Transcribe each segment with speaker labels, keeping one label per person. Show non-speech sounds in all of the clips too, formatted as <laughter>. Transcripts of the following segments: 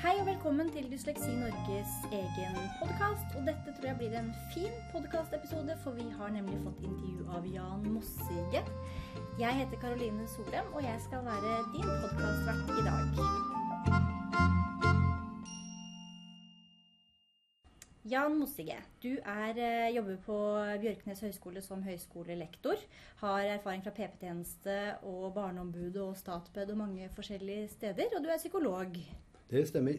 Speaker 1: Hei og velkommen til Dysleksi Norges egen podkast. Og dette tror jeg blir en fin podkastepisode, for vi har nemlig fått intervju av Jan Mossige. Jeg heter Karoline Solem, og jeg skal være din podkastvert i dag. Jan Mossige, du er, eh, jobber på Bjørknes høgskole som høyskolelektor. Har erfaring fra PP-tjeneste og Barneombudet og Statped og mange forskjellige steder. Og du er psykolog.
Speaker 2: Det stemmer.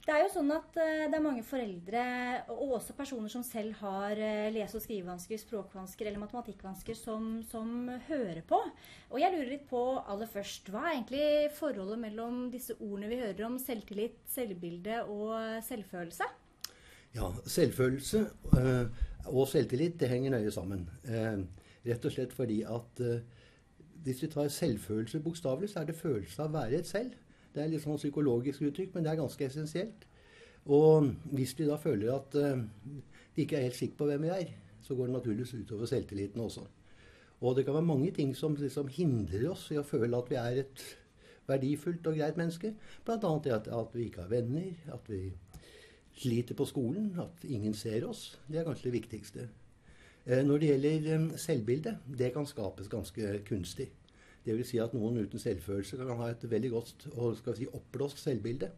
Speaker 1: Det er jo sånn at eh, det er mange foreldre, og også personer som selv har eh, lese- og skrivevansker, språkvansker eller matematikkvansker, som, som hører på. Og jeg lurer litt på aller først, hva er egentlig forholdet mellom disse ordene vi hører om selvtillit, selvbilde og selvfølelse?
Speaker 2: Ja, selvfølelse eh, og selvtillit det henger nøye sammen. Eh, rett og slett fordi at hvis vi tar selvfølelse bokstavelig, så er det følelse av å være et selv. Det er litt sånn psykologisk uttrykk, men det er ganske essensielt. Og hvis vi da føler at eh, vi ikke er helt sikre på hvem vi er, så går det naturligvis utover selvtilliten også. Og det kan være mange ting som liksom hindrer oss i å føle at vi er et verdifullt og greit menneske. Bl.a. det at, at vi ikke har venner, at vi sliter på skolen, at ingen ser oss. Det er kanskje det viktigste. Eh, Når det gjelder selvbildet, det kan skapes ganske kunstig. Vil si at noen uten selvfølelse kan ha et veldig godt og skal si, oppblåst selvbilde.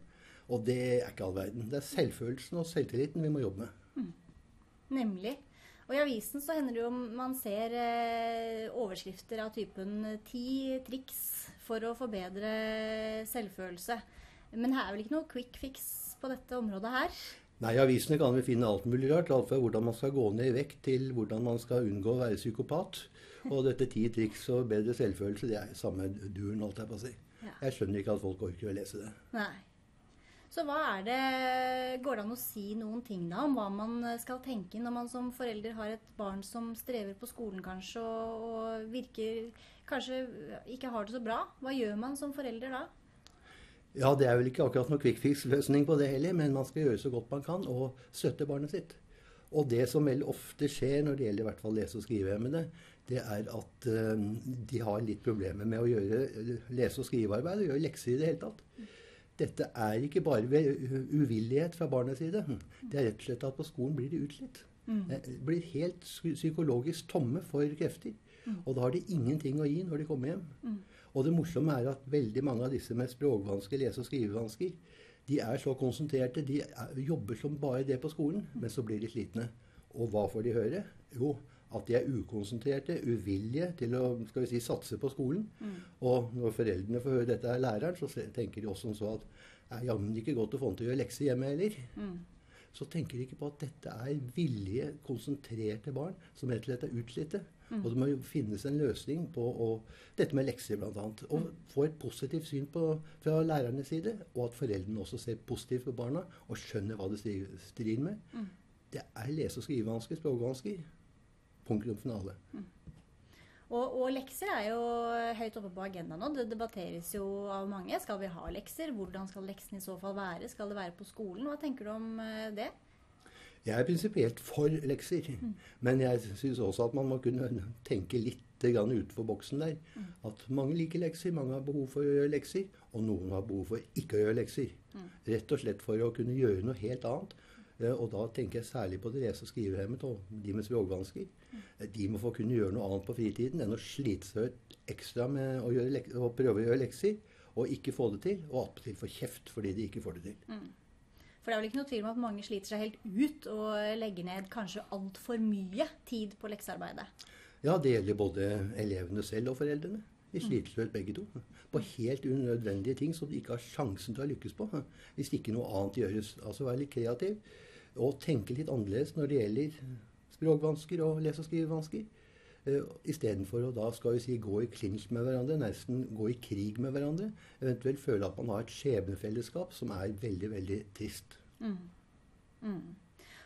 Speaker 2: Og det er ikke all verden. Det er selvfølelsen og selvtilliten vi må jobbe med.
Speaker 1: Nemlig. Og i avisen så hender det jo man ser eh, overskrifter av typen 'ti triks for å forbedre selvfølelse'. Men her er vel ikke noe quick fix på dette området her?
Speaker 2: Nei, I avisene kan vi finne alt mulig rart. Alt fra hvordan man skal gå ned i vekt, til hvordan man skal unngå å være psykopat. Og dette ti triks og bedre selvfølelse, det er samme duren, holdt jeg på å si.
Speaker 1: Ja.
Speaker 2: Jeg skjønner ikke at folk orker å lese det.
Speaker 1: Nei. Så hva er det Går det an å si noen ting da om hva man skal tenke når man som forelder har et barn som strever på skolen kanskje, og, og virker kanskje ikke har det så bra? Hva gjør man som forelder da?
Speaker 2: Ja, det er vel ikke akkurat noen fix-løsning på det heller, men man skal gjøre så godt man kan og støtte barnet sitt. Og det som vel ofte skjer når det gjelder i hvert fall lese- og skrivehemmede, det er at eh, de har litt problemer med å gjøre eh, lese- og skrivearbeid og gjøre lekser i det hele tatt. Dette er ikke bare uvillighet fra barnets side. Det er rett og slett at på skolen blir de utslitt. De Blir helt psykologisk tomme for krefter. Og da har de ingenting å gi når de kommer hjem. Og det morsomme er at veldig mange av disse med språkvansker, lese- og skrivevansker, de er så konsentrerte, de er, jobber som bare det på skolen, men så blir de slitne. Og hva får de høre? Jo, at de er ukonsentrerte, uvillige til å skal vi si, satse på skolen. Og når foreldrene får høre dette av læreren, så tenker de også som så at det er jammen ikke godt å få han til å gjøre lekser hjemme heller. Så tenker de ikke på at dette er villige, konsentrerte barn som rett og slett er utslitte. Og det må jo finnes en løsning på å, dette med lekser bl.a. Og få et positivt syn på, fra lærernes side, og at foreldrene også ser positivt på barna og skjønner hva de stri- strir med. Det er lese- og skrivevansker, språkvansker. Punktum finale.
Speaker 1: Og, og lekser er jo høyt oppe på agendaen nå. Det debatteres jo av mange. Skal vi ha lekser? Hvordan skal leksene i så fall være? Skal det være på skolen? Hva tenker du om eh, det?
Speaker 2: Jeg er prinsipielt for lekser, men jeg syns også at man må kunne tenke litt utenfor boksen der. At mange liker lekser, mange har behov for å gjøre lekser, og noen har behov for ikke å gjøre lekser. Rett og slett for å kunne gjøre noe helt annet. Eh, Og da tenker jeg særlig på og skrivehemmet og de med språkvansker. Eh, De må få kunne gjøre noe annet på fritiden enn å slite seg ut ekstra med å prøve å gjøre lekser, og ikke få det til, og attpåtil få kjeft fordi de ikke får det til.
Speaker 1: For det er vel ikke noe tvil om at mange sliter seg helt ut og legger ned kanskje altfor mye tid på leksearbeidet.
Speaker 2: Ja, det gjelder både elevene selv og foreldrene. De sliter seg ut begge to. På helt unødvendige ting som de ikke har sjansen til å lykkes på. Hvis ikke noe annet gjøres. Altså være litt kreativ og tenke litt annerledes når det gjelder språkvansker og lese- og skrivevansker. Uh, Istedenfor å da skal vi si, gå i klinsj med hverandre, nesten gå i krig med hverandre. Eventuelt føle at man har et skjebnefellesskap som er veldig, veldig trist.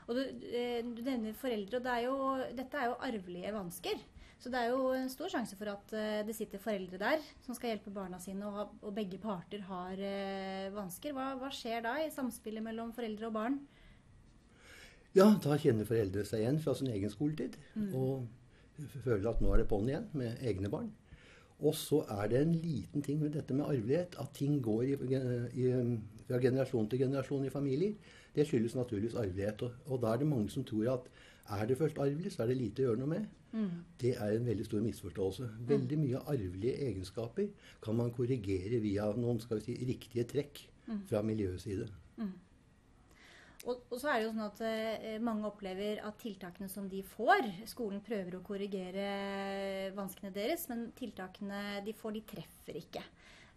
Speaker 1: Og du, eh, du nevner foreldre, og det er jo, dette er jo arvelige vansker. Så det er jo en stor sjanse for at eh, det sitter foreldre der som skal hjelpe barna sine, og, ha- og begge parter har eh, vansker. Hva, hva skjer da i samspillet mellom foreldre og barn?
Speaker 2: Ja, da kjenner foreldre seg igjen fra sin egen skoletid. Og f- føler at nå er det på'n igjen med egne barn. Og så er det en liten ting med dette med arvelighet, at ting går i, i, fra generasjon til generasjon i familier. Det skyldes naturligvis arvelighet. Og, og, da er det mange som tror at er det først arvelig, så er det lite å gjøre noe med. Mm. Det er en veldig stor misforståelse. Veldig mye arvelige egenskaper kan man korrigere via noen skal vi si, riktige trekk mm. fra miljøets side. Mm.
Speaker 1: Og, så er det jo sånn at eh, mange opplever at tiltakene som de får Skolen prøver å korrigere vanskene deres, men tiltakene de får, de treffer ikke.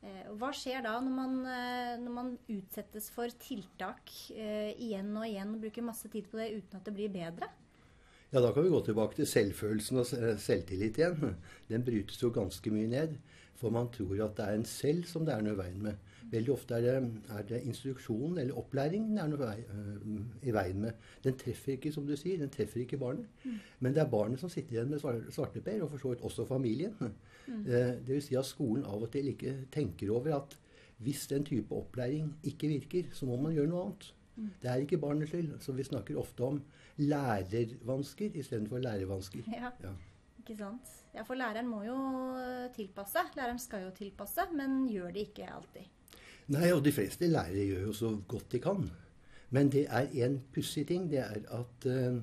Speaker 1: Eh, hva skjer da når man, eh, når man utsettes for tiltak eh, igjen og igjen og bruker masse tid på det uten at det blir bedre?
Speaker 2: Ja, Da kan vi gå tilbake til selvfølelsen og selvtillit igjen. Den brytes jo ganske mye ned. For man tror at det er en selv som det er noe i veien med. Veldig ofte er det, er det instruksjonen eller opplæringen det er noe vei, øh, i veien med. Den treffer ikke, som du sier, den treffer ikke barnet. Mm. Men det er barnet som sitter igjen med svarteper, og for så vidt også familien. Mm. Eh, Dvs. Si at skolen av og til ikke tenker over at hvis den type opplæring ikke virker, så må man gjøre noe annet. Mm. Det er ikke barnets skyld. Så vi snakker ofte om lærervansker istedenfor lærervansker.
Speaker 1: Ja. ja. Ikke sant. Ja, for læreren må jo tilpasse. Læreren skal jo tilpasse, men gjør det ikke alltid.
Speaker 2: Nei, og de fleste lærere gjør jo så godt de kan. Men det er en pussig ting. Det er at eh,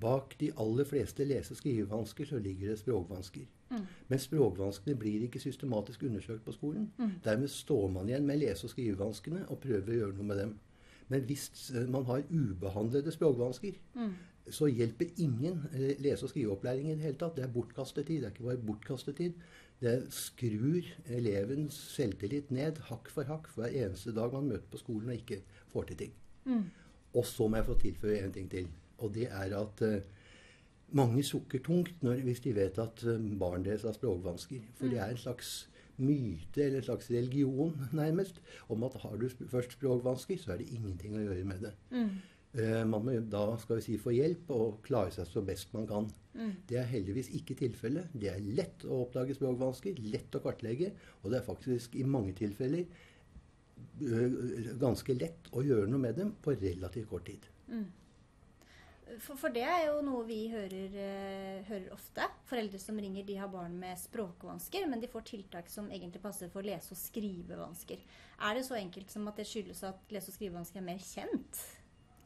Speaker 2: bak de aller fleste lese- og skrivevansker så ligger det språkvansker. Mm. Men språkvanskene blir ikke systematisk undersøkt på skolen. Mm. Dermed står man igjen med lese- og skrivevanskene og prøver å gjøre noe med dem. Men hvis uh, man har ubehandlede språkvansker, mm. så hjelper ingen uh, lese- og skriveopplæring i det hele tatt. Det er bortkastet tid. Det er ikke bare bortkastet tid. Det skrur elevens selvtillit ned hakk for hakk hver eneste dag man møter på skolen og ikke får til ting. Mm. Og så må jeg få tilføye en ting til. Og det er at uh, mange sukker tungt når, hvis de vet at uh, barn deres har språkvansker. For mm. det er en slags myte eller en slags religion, <laughs> nærmest, om at har du først språkvansker, så er det ingenting å gjøre med det. Mm. Uh, man må da skal vi si, få hjelp og klare seg så best man kan. Mm. Det er heldigvis ikke tilfellet. Det er lett å oppdage språkvansker, lett å kartlegge, og det er faktisk i mange tilfeller ganske lett å gjøre noe med dem på relativt kort tid. Mm.
Speaker 1: For, for, det er jo noe vi hører, uh, hører, ofte. Foreldre som ringer, de har barn med språkvansker, men de får tiltak som egentlig passer for lese- og skrivevansker. Er det så enkelt som at det skyldes at lese- og skrivevansker er mer kjent?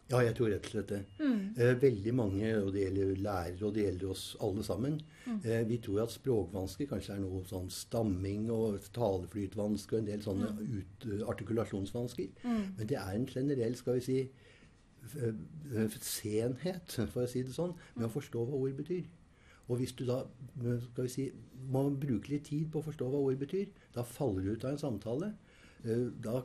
Speaker 2: Ja, jeg tror rett og slett det. Mm. Eh, veldig mange, og det gjelder lærere og det gjelder oss alle sammen, mm. eh, vi tror at språkvansker kanskje er noe sånn stamming og taleflytvansker og en del sånne mm. ut, uh, artikulasjonsvansker. Mm. Men det er en generell, skal vi si, senhet, for å si det sånn, med å forstå hva ord betyr. Og hvis du da skal vi si, må bruke litt tid på å forstå hva ord betyr, da faller du ut av en samtale. Eh, da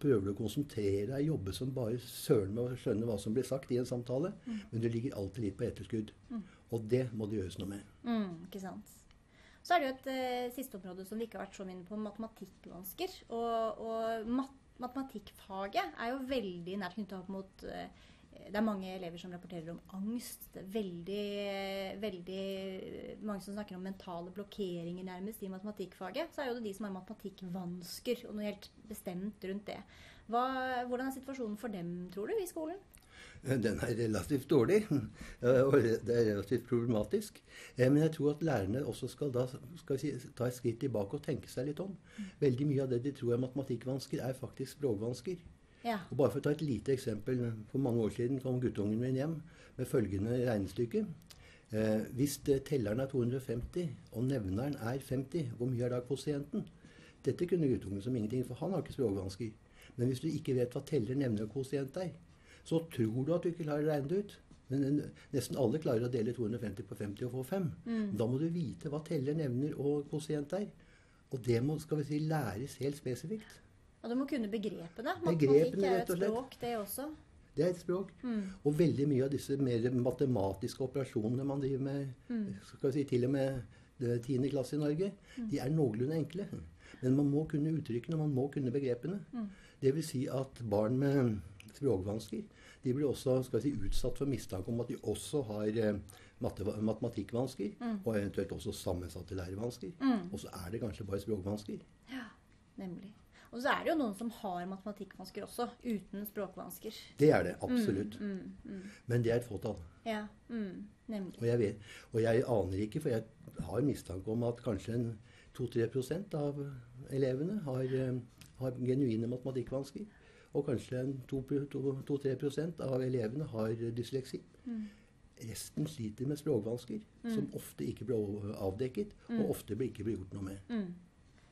Speaker 2: prøver du å konsentrere deg, jobbe som bare søren med å skjønne hva som blir sagt i en samtale. Mm. Men du ligger alltid litt på etterskudd. Mm. Og det må det gjøres noe med.
Speaker 1: Mm, ikke sant. Så er det jo et uh, siste område som vi ikke har vært så mye på, matematikkvansker. Og, og mat matematikkfaget er jo veldig nært knytta opp mot uh, det er mange elever som rapporterer om angst. Veldig, veldig mange som snakker om mentale blokkeringer nærmest i matematikkfaget. Så er jo det de som har matematikkvansker, og noe helt bestemt rundt det. Hva, hvordan er situasjonen for dem, tror du, i skolen?
Speaker 2: Den er relativt dårlig, <laughs> og det er relativt problematisk. Eh, men jeg tror at lærerne også skal, da, skal si, ta et skritt tilbake og tenke seg litt om. Veldig mye av det de tror er matematikkvansker, er faktisk språkvansker. Ja. Og bare for å ta et lite eksempel. For mange år siden kom guttungen min hjem med følgende regnestykke. Eh, hvis telleren er 250 og nevneren er 50, hvor mye er da kosienten? Dette kunne guttungen som ingenting, for han har ikke språkvansker. Men hvis du ikke vet hva teller, nevner og kosient er, så tror du at du ikke klarer å regne det ut. Men nesten alle klarer å dele 250 på 50 og få 5. Mm. Da må du vite hva teller, nevner og kosient er. Og det må skal vi si, læres helt spesifikt.
Speaker 1: Og du må kunne begrepene. Matematikk er et språk, det også.
Speaker 2: Det er et språk. Mm. Og veldig mye av disse mer matematiske operasjonene man driver med, mm. skal vi si til og med tiende klasse i Norge, mm. de er noenlunde enkle. Men man må kunne uttrykkene, man må kunne begrepene. Mm. Det vil si at barn med språkvansker de blir også skal vi si, utsatt for mistanke om at de også har matte, matematikkvansker, mm. og eventuelt også sammensatte lærevansker. Mm. Og så er det kanskje bare språkvansker.
Speaker 1: Ja, nemlig. Og så er det jo noen som har matematikkvansker også, uten språkvansker.
Speaker 2: Det er det absolutt.
Speaker 1: Mm, mm,
Speaker 2: Men det er et fåtall.
Speaker 1: ja, mm, nemlig.
Speaker 2: Og jeg, vet, og jeg aner ikke, for jeg har mistanke om at kanskje 2-3 av elevene har, eh, har genuine matematikkvansker. Og kanskje 2-3% av elevene har dysleksi.
Speaker 1: Mm.
Speaker 2: Resten sliter med språkvansker, som ofte ikke blir avdekket, og ofte ikke blir gjort noe med.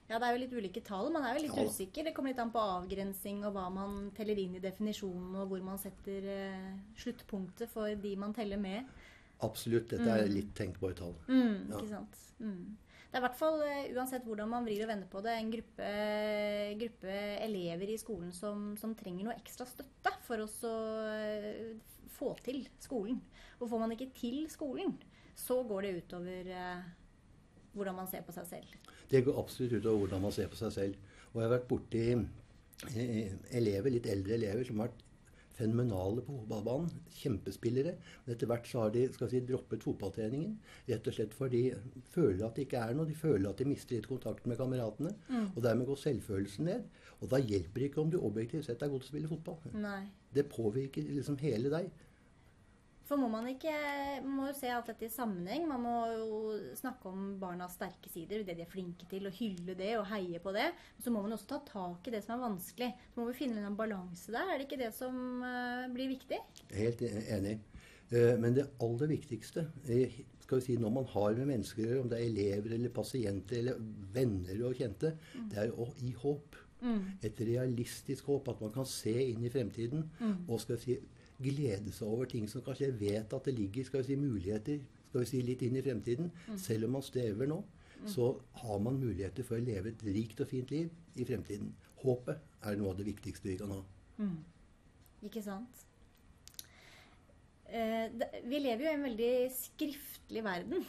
Speaker 1: Mm. Ja, det er jo litt ulike tall. Man er jo litt
Speaker 2: Ja
Speaker 1: usikker. Det kommer litt an på avgrensing og hva man teller inn i definisjonen, og hvor man setter eh, sluttpunktet for de man teller med.
Speaker 2: Absolutt. Dette er litt tenkbare tall.
Speaker 1: Mm,
Speaker 2: Ja.
Speaker 1: Ikke sant? Mm. Det er i hvert fall, eh, uansett hvordan man vrir og vender på det, en gruppe, gruppe elever i skolen som, som trenger noe ekstra støtte for å eh, få til skolen. Og får man ikke til skolen, så går det utover eh, hvordan man ser på seg selv.
Speaker 2: Det går absolutt utover hvordan man ser på seg selv. Og jeg har vært borti eh, elever, litt eldre elever som har vært fenomenale på fotballbanen. Kjempespillere. Men etter hvert så har de skal si, droppet fotballtreningen. Rett og slett fordi de føler at det ikke er noe. De føler at de mister litt kontakten med kameratene. Og dermed går selvfølelsen ned. Og da hjelper det ikke om du objektivt sett er god til å spille fotball.
Speaker 1: Nei.
Speaker 2: Det påvirker liksom hele deg.
Speaker 1: For må man ikke Man må jo se alt dette i sammenheng. Man må jo snakke om barnas sterke sider, det de er flinke til, og hylle det og heie på det. Så må man også ta tak i det som er vanskelig. Så må vi finne en balanse der. Er det ikke det som eh, blir viktig?
Speaker 2: Helt enig. Eh, Men det aller viktigste eh, skal vi si, når man har med mennesker om det er elever eller pasienter eller venner og kjente, det er å gi håp. Et realistisk håp. At man kan se inn i fremtiden og skal si, glede seg over ting som kanskje vet at det ligger skal vi si, muligheter skal vi si, litt inn i fremtiden. Selv om man strever nå, så har man muligheter for å leve et rikt og fint liv i fremtiden. Håpet er noe av det viktigste vi kan ha.
Speaker 1: Ikke sant? <laughs> Eh, det, vi lever jo i en veldig skriftlig verden.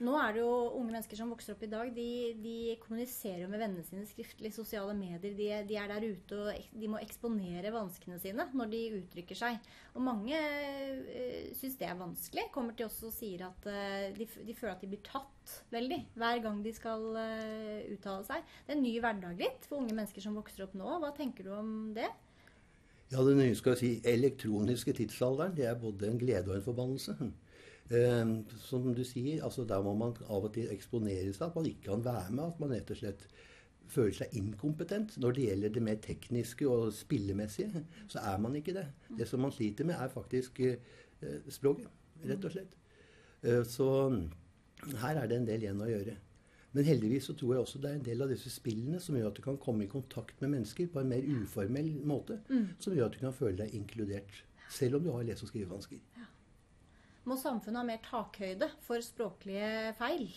Speaker 1: Nå er det jo unge mennesker som vokser opp i dag, de, de kommuniserer jo med vennene sine skriftlig. Sosiale medier. De, de er der ute og de må eksponere vanskene sine når de uttrykker seg. Og mange øh, syns det er vanskelig. Kommer til oss og sier at øh, de, de føler at de blir tatt veldig hver gang de skal øh, uttale seg. Det er en ny hverdag litt for unge mennesker som vokser opp nå. Hva tenker du om det?
Speaker 2: Ja, den skal jeg si, elektroniske tidsalderen det er både en glede og en forbannelse. Eh, som du sier, altså der må man av og til eksponere seg, at man ikke kan være med. At man rett og slett føler seg inkompetent. Når det gjelder det mer tekniske og spillemessige, så er man ikke det. Det som man sliter med, er faktisk eh, språket, rett og slett. Eh, så her er det en del igjen å gjøre. Men heldigvis så tror jeg også det er en del av disse spillene som gjør at du kan komme i kontakt med mennesker på en mer uformell måte. Som gjør at du kan føle deg inkludert. Selv om du har lese- og skrivevansker.
Speaker 1: Må samfunnet ha mer takhøyde for språklige feil?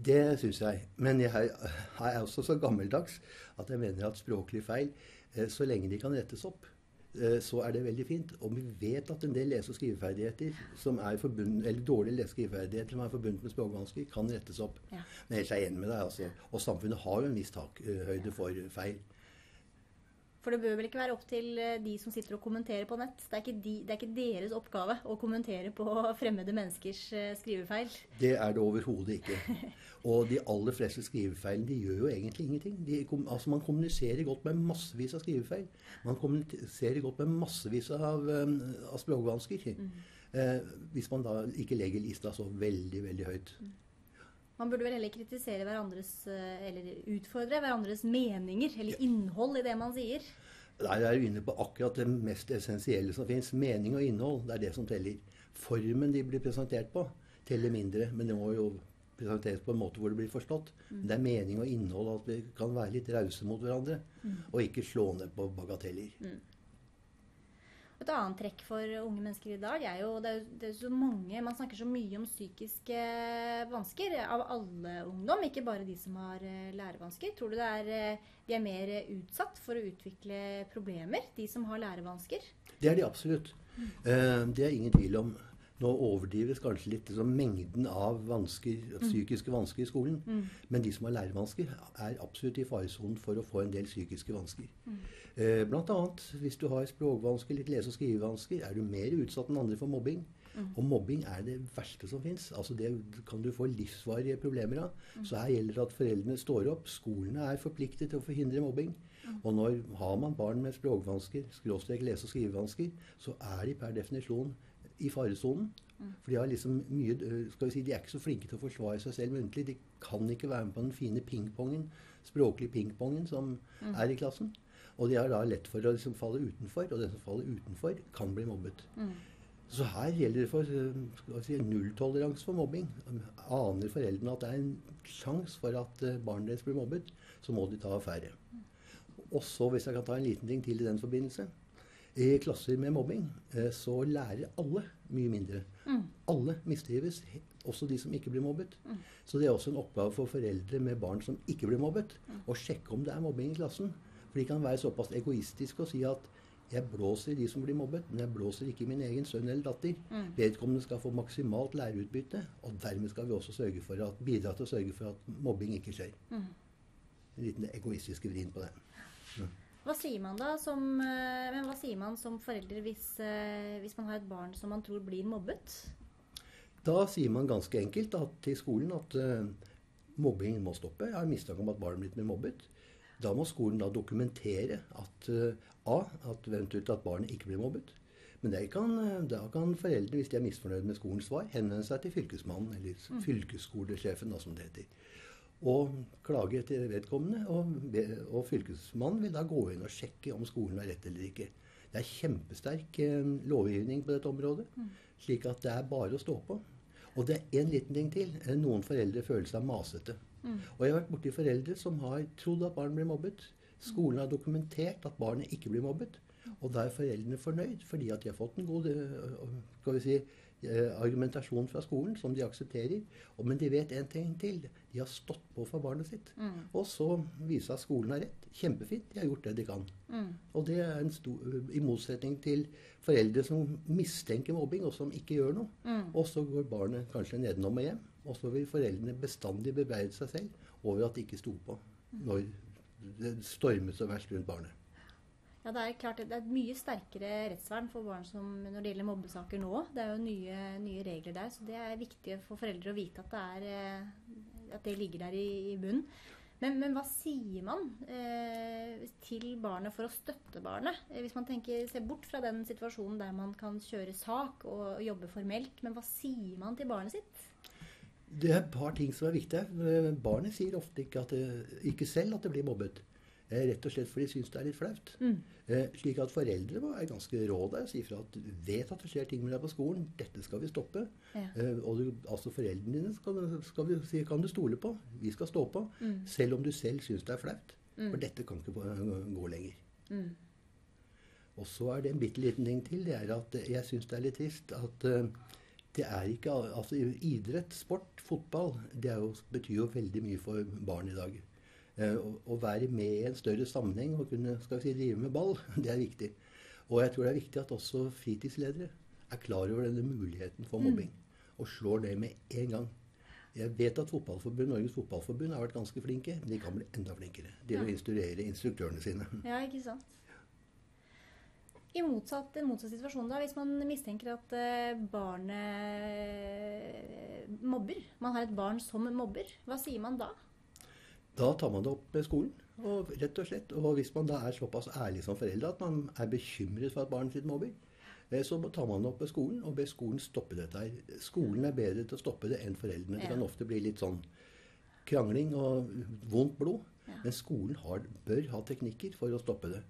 Speaker 2: Det syns jeg. Men jeg er, også så gammeldags at jeg mener at språklige feil, eh, så lenge de kan rettes opp, eh, så er det veldig fint. Og vi vet at en del lese- og skriveferdigheter som er forbundet, eller dårlige lese- og skriveferdigheter som er forbundet med språkvansker, kan rettes opp.
Speaker 1: Ja.
Speaker 2: Men ellers er jeg enig med deg. altså. Og samfunnet har jo en viss takhøyde for feil.
Speaker 1: For det bør vel ikke være opp til eh, de som sitter og kommenterer på nett. Det er ikke, de, det er ikke deres oppgave å kommentere på <laughs> fremmede menneskers eh, skrivefeil.
Speaker 2: Det er det overhodet ikke. <laughs> Og de aller fleste skrivefeilene de gjør jo egentlig ingenting. De, altså Man kommuniserer godt med massevis av skrivefeil. Man kommuniserer godt med massevis av, um, av språkvansker. Eh, hvis man da ikke legger lista så veldig, veldig høyt.
Speaker 1: Man burde vel heller kritisere hverandres eh, Eller utfordre hverandres meninger eller innhold i det man sier.
Speaker 2: Der er du inne på akkurat det mest essensielle som fins. Mening og innhold. Det er det som teller. Formen de blir presentert på, teller mindre. Men det må jo presenteres på en måte hvor det blir forstått. Men det er mening og innhold, at vi kan være litt rause mot hverandre. Og ikke slå ned på bagateller.
Speaker 1: Et annet trekk for unge mennesker i dag er jo det er, det er så mange Man snakker så mye om psykiske vansker av alle ungdom, ikke bare de som har eh, lærevansker. Tror du det er, eh, de er mer utsatt for å utvikle problemer, de som har lærevansker?
Speaker 2: Det er de absolutt. Eh, det er ingen tvil om. Nå overdrives kanskje litt liksom, mengden av vansker, psykiske vansker i skolen. Men de som har lærevansker, er absolutt i faresonen for å få en del psykiske vansker. Eh, blant annet hvis du har språkvansker, litt lese- og skrivevansker, er du mer utsatt enn andre for mobbing. Og mobbing er det verste som fins. Altså det kan du få livsvarige problemer av. Så her gjelder det at foreldrene står opp. Skolene er forpliktet til å forhindre mobbing. Og når har man barn med språkvansker, skråstrek lese- og skrivevansker, så er de per definisjon i faresonen. For de har liksom mye skal vi si, De er ikke så flinke til å forsvare seg selv muntlig. De kan ikke være med på den fine pingpongen, språklige pingpongen som er i klassen. Og de har da lett for å liksom falle utenfor, og den som faller utenfor, kan bli mobbet. Så her gjelder det for vi si, nulltoleranse for mobbing. Aner foreldrene at det er en sjanse for at eh, barnet deres blir mobbet, så må de ta affære. Og så, hvis jeg kan ta en liten ting til i den forbindelse I klasser med mobbing eh, så lærer alle mye mindre. Alle mistrives, også de som ikke blir mobbet. Så det er også en oppgave for foreldre med barn som ikke blir mobbet, å sjekke om det er mobbing i klassen. For de kan være såpass egoistiske og si at jeg blåser i de som blir mobbet, men jeg blåser ikke i min egen sønn eller datter. Vedkommende skal få maksimalt læreutbytte, og dermed skal vi også sørge for at, bidra til å sørge for at mobbing ikke skjer. En liten egoistisk vrin på det.
Speaker 1: Hva sier man da som, eh, men hva sier man som forelder hvis, eh, hvis man har et barn som man tror blir mobbet?
Speaker 2: Da sier man ganske enkelt at, til skolen at uh, mobbing må stoppe. Jeg har mistanke om at barnet blir mobbet. Da må skolen da dokumentere at uh, A. At eventuelt at barnet ikke blir mobbet. Men kan, eh, da kan foreldre, hvis de er misfornøyd med skolens svar, henvende seg til fylkesmannen, eller fylkesskolesjefen, da, som det heter. Og klage til vedkommende. Og, og fylkesmannen vil da gå inn og sjekke om skolen har rett eller ikke. Det er kjempesterk eh, lovgivning på dette området, slik at det er bare å stå på. Og det er en liten ting til. Eh, Noen foreldre føler seg masete. Og jeg har vært borti foreldre som har trodd at barn blir mobbet. Skolen har dokumentert at barnet ikke blir mobbet. Og da er foreldrene fornøyd, fordi at de har fått en god eh, skal vi si, eh, argumentasjon fra skolen som de aksepterer. Og, men de vet en ting til. De har stått på for barnet sitt. Og så viser at skolen har rett. Kjempefint. De har gjort det de kan. Og det er en stor, i motsetning til foreldre som mistenker mobbing, og som ikke gjør noe. Og så går barnet kanskje nedenom og hjem. Og så vil foreldrene bestandig bebreide seg selv over at de ikke sto på når det stormet så verst rundt barnet.
Speaker 1: Ja, det er klart det er et mye sterkere rettsvern for barn som når det gjelder mobbesaker nå. Det er jo nye, nye regler der, så det er viktig for foreldre å vite at det, er, eh, at det ligger der i, i bunnen. Men, men hva sier man eh, til barnet for å støtte barnet? Eh, hvis man tenker, ser bort fra den situasjonen der man kan kjøre sak og jobbe formelt, men hva sier man til barnet sitt?
Speaker 2: Det er et par ting som er viktige. Eh, Barnet sier ofte ikke, det, ikke selv at det blir mobbet. Eh, Rett og slett fordi de syns det er litt flaut. Eh, slik at foreldre er ganske rå der og si fra at vet at det skjer ting med deg på skolen. Dette skal vi stoppe.
Speaker 1: Ja.
Speaker 2: Eh, og du, altså foreldrene dine skal, skal vi si, kan du stole på. Vi skal stå på. Selv om du selv syns det er flaut. For dette kan ikke gå- lenger. Og så er det en bitte liten ting til. Det er at jeg syns det er litt trist at det er ikke Altså idrett, sport, fotball, det jo, betyr jo veldig mye for barn i dag. Eh, å, være med i en større sammenheng og kunne skal vi si, drive med ball, <laughs> det er viktig. Og jeg tror det er viktig at også fritidsledere er klar over denne muligheten for mobbing. Og slår det med en gang. Jeg vet at fotballforbund, Norges Fotballforbund har vært ganske flinke, men de kan bli enda flinkere til å
Speaker 1: Ja.
Speaker 2: instruere instruktørene sine. <laughs>
Speaker 1: Ja, ikke sant? I motsatt, en motsatt situasjon, da, hvis man mistenker at eh, barnet eh, mobber Man har et barn som mobber. Hva sier man da?
Speaker 2: Da tar man det opp med skolen, og rett og slett. Og hvis man da er såpass ærlig som foreldre at man er bekymret for at barnet sitt mobber, eh, så tar man det opp med skolen og ber skolen stoppe dette her. Skolen er bedre til å stoppe det enn foreldrene. Det kan ofte bli litt sånn krangling og vondt blod. Men skolen har, bør ha teknikker for å stoppe det.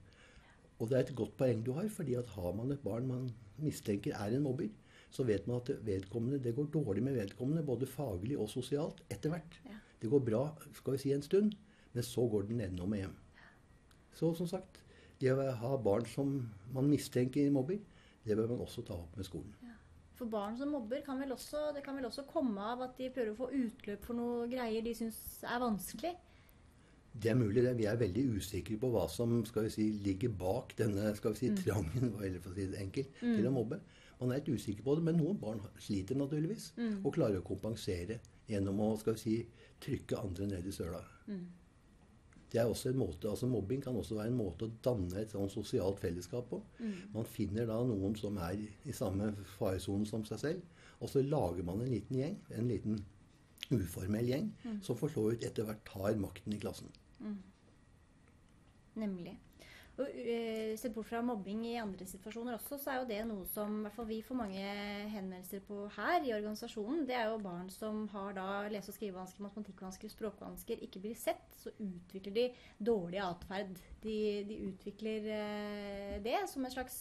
Speaker 2: Og det er et godt poeng du har, fordi at har man et barn man mistenker er en mobber, så vet man at det, det går dårlig med vedkommende, både faglig og sosialt, etter hvert.
Speaker 1: Ja.
Speaker 2: Det går bra skal vi si en stund, men så går den nedenom og hjem. Så som sagt, det å ha barn som man mistenker mobber, det bør man også ta opp med skolen.
Speaker 1: For barn som mobber, kan vel også, det kan vel også komme av at de prøver å få utløp for noe greier de syns er vanskelig?
Speaker 2: Det er mulig. det. Vi er veldig usikre på hva som skal vi si, ligger bak denne skal vi si, trangen <laughs> eller for å si det enkelt, til å mobbe. Man er litt usikker på det, men noen barn sliter naturligvis. Og klarer å kompensere gjennom å skal vi si, trykke andre ned i søla. Det er også en måte, altså Mobbing kan også være en måte å danne et sånn sosialt fellesskap på. Man finner da noen som er i samme faresone som seg selv, og så lager man en liten gjeng, en liten uformell gjeng, som for så vidt etter hvert tar makten i klassen.
Speaker 1: Nemlig. Og uh, Sett bort fra mobbing i andre situasjoner også, så er jo det noe som hvert fall vi får mange henvendelser på her i organisasjonen. Det er jo barn som har da lese- og skrivevansker, matematikkvansker, språkvansker, ikke blir sett. Så utvikler de dårlig atferd. De, de, utvikler uh, det som en slags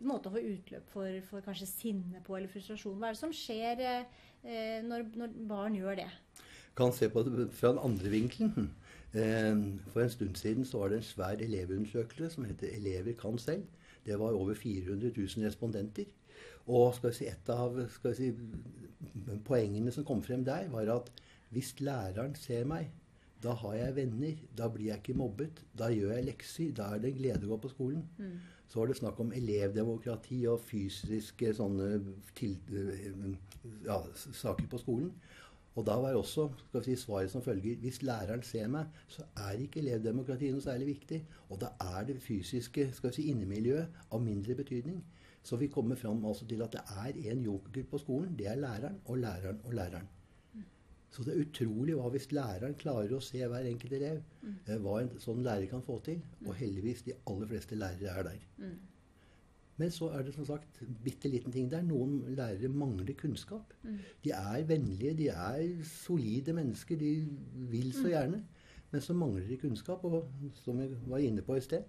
Speaker 1: måte å få utløp for, for, kanskje sinne på eller frustrasjon. Hva er det som skjer uh, når, når barn gjør det?
Speaker 2: Kan se på det fra den andre vinkelen. Eh, for en stund siden så var det en svær elevundersøkelse som heter 'Elever kan selv'. Det var over 400 000 respondenter. Og si, et av si, poengene som kom frem der, var at hvis læreren ser meg, da har jeg venner. Da blir jeg ikke mobbet. Da gjør jeg lekser. Da er det en glede å gå på skolen. Mm. Så var det snakk om elevdemokrati og fysiske sånne til, ja, saker på skolen. Og da var også si, svaret som følger Hvis læreren ser meg, så er ikke elevdemokratiet noe særlig viktig. Og da er det fysiske skal vi si, innemiljøet av mindre betydning. Så vi kommer fram altså til at det er én joker på skolen. Det er læreren og læreren og læreren. Så det er utrolig hva hvis læreren klarer å se hver enkelt elev. Mm. hva en sånn lærer kan få til. Og heldigvis, de aller fleste lærere er der. Men så er det som sagt bitte liten ting der. Noen lærere mangler kunnskap. Mm. De er vennlige, de er solide mennesker. De vil så mm. gjerne. Men så mangler de kunnskap. Og som vi var inne på i sted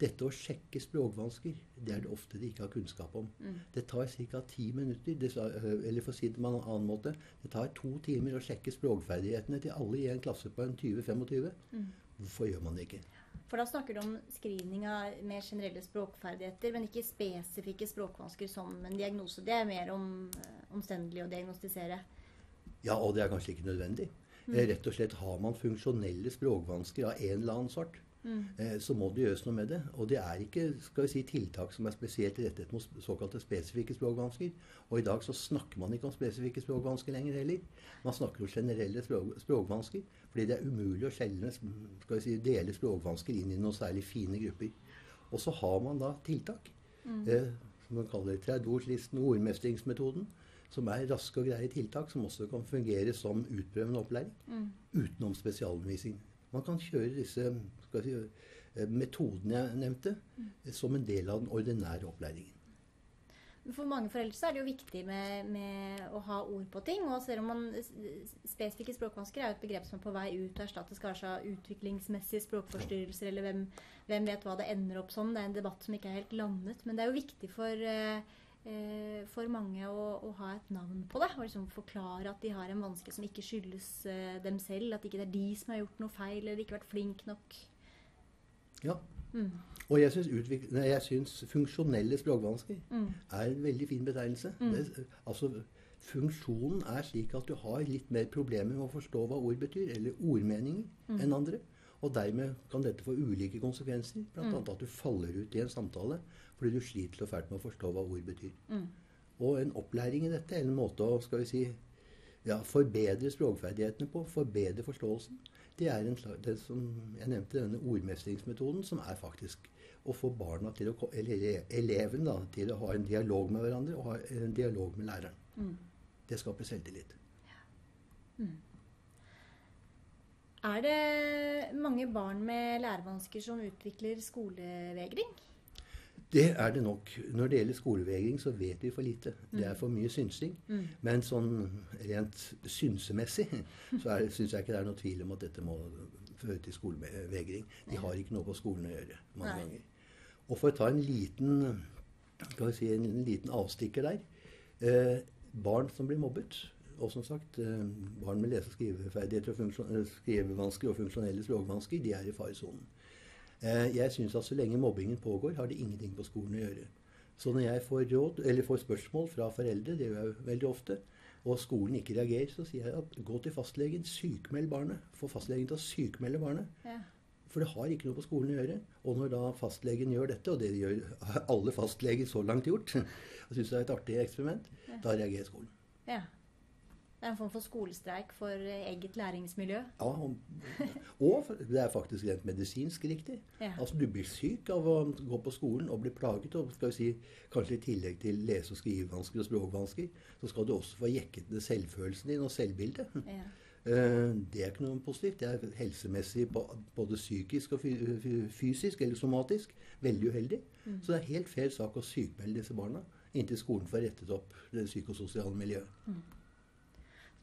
Speaker 2: dette å sjekke språkvansker, det er det ofte de ikke har kunnskap om. Mm. Det tar ca. ti minutter. Det, eller for å si det på en annen måte Det tar to timer å sjekke språkferdighetene til alle i en klasse på en 20-25. Mm. Hvorfor gjør man det ikke?
Speaker 1: For da snakker du om screening av mer generelle språkferdigheter, men ikke spesifikke språkvansker som en diagnose. Det er mer om, eh, omstendelig å diagnostisere.
Speaker 2: Ja, og det er kanskje ikke nødvendig. Mm. Rett og slett har man funksjonelle språkvansker av en eller annen sort, Mm. Eh, så må det gjøres noe med det. Og det er ikke skal vi si, tiltak som er spesielt rettet mot såkalte spesifikke språkvansker. Og i dag så snakker man ikke om spesifikke språkvansker lenger heller. Man snakker om generelle språk, språkvansker. Fordi det er umulig å skjelne, skal vi si, dele språkvansker inn i noen særlig fine grupper. Og så har man da tiltak. Mm. Eh, som man kaller 30-ordslisten, ordmestringsmetoden. Som er raske og greie tiltak som også kan fungere som utprøvende opplæring. Mm. Utenom spesialundervisning. Man kan kjøre disse si, eh, metodene jeg nevnte, mm. som en del av den ordinære opplæringen.
Speaker 1: For mange foreldre så er det jo viktig med, med, å ha ord på ting. og selv om man Spesifikke språkvansker er jo et begrep som er på vei ut og erstattes kanskje av utviklingsmessige språkforstyrrelser, eller hvem, hvem, vet hva det ender opp som. Det er en debatt som ikke er helt landet. Men det er jo viktig for, eh, for mange å, å, ha et navn på det. Og liksom forklare at de har en vanske som ikke skyldes eh, dem selv. At ikke det er de som har gjort noe feil, eller ikke vært flink nok.
Speaker 2: Ja. Mm. Og jeg syns, funksjonelle språkvansker mm. er en veldig fin betegnelse. Mm. Det, altså, funksjonen er slik at du har litt mer problemer med å forstå hva ord betyr, eller ordmeninger, mm. enn andre. Og dermed kan dette få ulike konsekvenser. Bl.a. Mm. at du faller ut i en samtale fordi du sliter så fælt med å forstå hva ord betyr. Mm. Og en opplæring i dette, en måte å skal vi si, ja, forbedre språkferdighetene på, forbedre forståelsen, det er en, det som jeg nevnte, denne ordmestringsmetoden, som er faktisk å få barna til å, eller eleven da, til å ha en dialog med hverandre og ha en dialog med læreren. Mm. Det skaper selvtillit. Ja. Mm.
Speaker 1: Er det mange barn med lærevansker som utvikler skolevegring?
Speaker 2: Det er det nok. Når det gjelder skolevegring, så vet vi for lite. Det er mm. for mye synsing. Mm. Men sånn rent synsemessig <laughs> så syns jeg ikke det er noe tvil om at dette må føre til skolevegring. De har ikke noe på skolen å gjøre mange Nei. ganger. Og for å ta en liten, si, en liten avstikker der eh, Barn som blir mobbet, og som sagt, eh, barn med lese- og skriveferdigheter og skrivevansker og funksjonelle språkvansker, de er i faresonen. Eh, jeg syns at så lenge mobbingen pågår, har det ingenting på skolen å gjøre. Så når jeg får, råd, eller får spørsmål fra foreldre, det gjør jeg veldig ofte, og skolen ikke reagerer, så sier jeg at gå til fastlegen, sykmeld barnet. Få fastlegen til å sykmelde barnet. Ja. For det har ikke noe på skolen å gjøre. Og når da fastlegen gjør dette, og det gjør <laughs> alle fastleger så langt gjort, <laughs> og syns det er et artig eksperiment, ja. da reagerer skolen. Ja.
Speaker 1: Det er en form for skolestreik for eget læringsmiljø.
Speaker 2: Ja, og, og det er faktisk rent medisinsk riktig.
Speaker 1: Ja.
Speaker 2: Altså Du blir syk av å gå på skolen og bli plaget. Og skal vi si, kanskje i tillegg til lese- og skrivevansker og språkvansker, så skal du også få jekket ned selvfølelsen din og selvbildet.
Speaker 1: Ja.
Speaker 2: Eh, Det er ikke noe positivt. Det er helsemessig både psykisk og fy- fy- fysisk eller somatisk veldig uheldig. Så det er helt fair sak å sykmelde disse barna inntil skolen får rettet opp det psykososiale miljøet.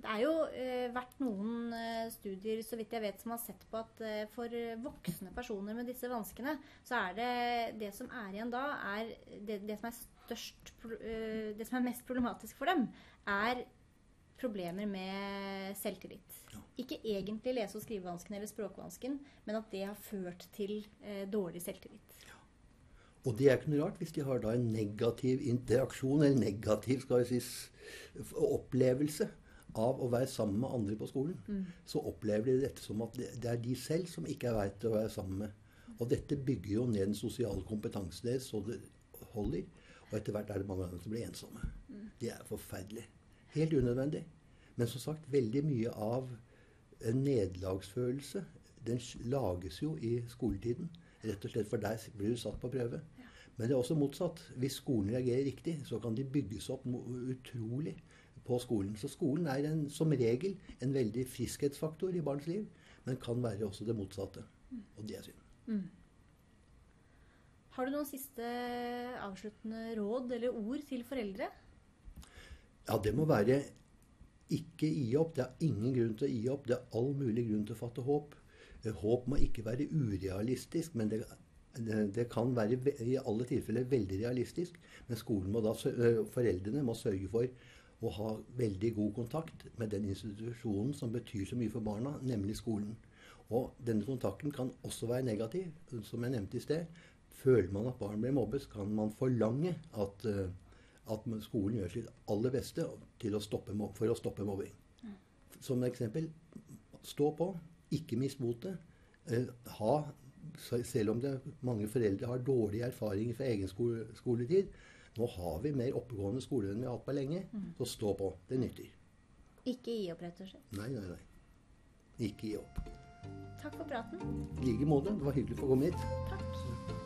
Speaker 1: Det er jo eh, vært noen eh, studier så vidt jeg vet, som har sett på at eh, for voksne personer med disse vanskene, så er det det som er igjen da, er det, det som er størst eh, Det som er mest problematisk for dem, er problemer med selvtillit.
Speaker 2: Ja.
Speaker 1: Ikke egentlig lese- og skrivevansken eller språkvansken, men at det har ført til eh, dårlig selvtillit.
Speaker 2: Og det er ikke noe rart hvis de har da en negativ interaksjon, eller negativ skal vi si, opplevelse av å være sammen med andre på skolen. Så opplever de dette som at det er de selv som ikke er verdt å være sammen med. Og dette bygger jo ned den sosiale kompetansen deres så det holder. Og etter hvert er det mange som blir ensomme. Det er forferdelig. Helt unødvendig. Men som sagt, veldig mye av en nederlagsfølelse den lages jo i skoletiden. Rett og slett for der blir du satt på prøve. Men det er også motsatt. Hvis skolen reagerer riktig, så kan de bygges opp utrolig på skolen. Så skolen er en, som regel en veldig friskhetsfaktor i barns liv, men kan være også det motsatte. Og det er synd.
Speaker 1: Har du noen siste avsluttende råd eller ord til foreldre?
Speaker 2: Ja, det må være ikke gi opp. Det er ingen grunn til å gi opp. Det er all mulig grunn til å fatte håp. Eh, Håp må ikke være urealistisk, men det, det, kan være i alle tilfeller veldig realistisk. Men skolen må da, eh, foreldrene må sørge for å ha veldig god kontakt med den institusjonen som betyr så mye for barna, nemlig skolen. Og denne kontakten kan også være negativ, som jeg nevnte i sted. Føler man at barn blir mobbet, kan man forlange at, eh, at skolen gjør sitt aller beste å stoppe, for å stoppe mobbing. Som eksempel, stå på, ikke mist motet. Eh, ha, selv om det, mange foreldre har dårlige erfaringer fra egen skole, skoletid, nå har vi mer oppegående skole enn vi har hatt på lenge, så stå på. Det nytter.
Speaker 1: Ikke gi opp, rett og slett.
Speaker 2: Nei, nei, nei. Ikke gi opp.
Speaker 1: Takk for praten.
Speaker 2: I like måte. Det var hyggelig å få komme hit.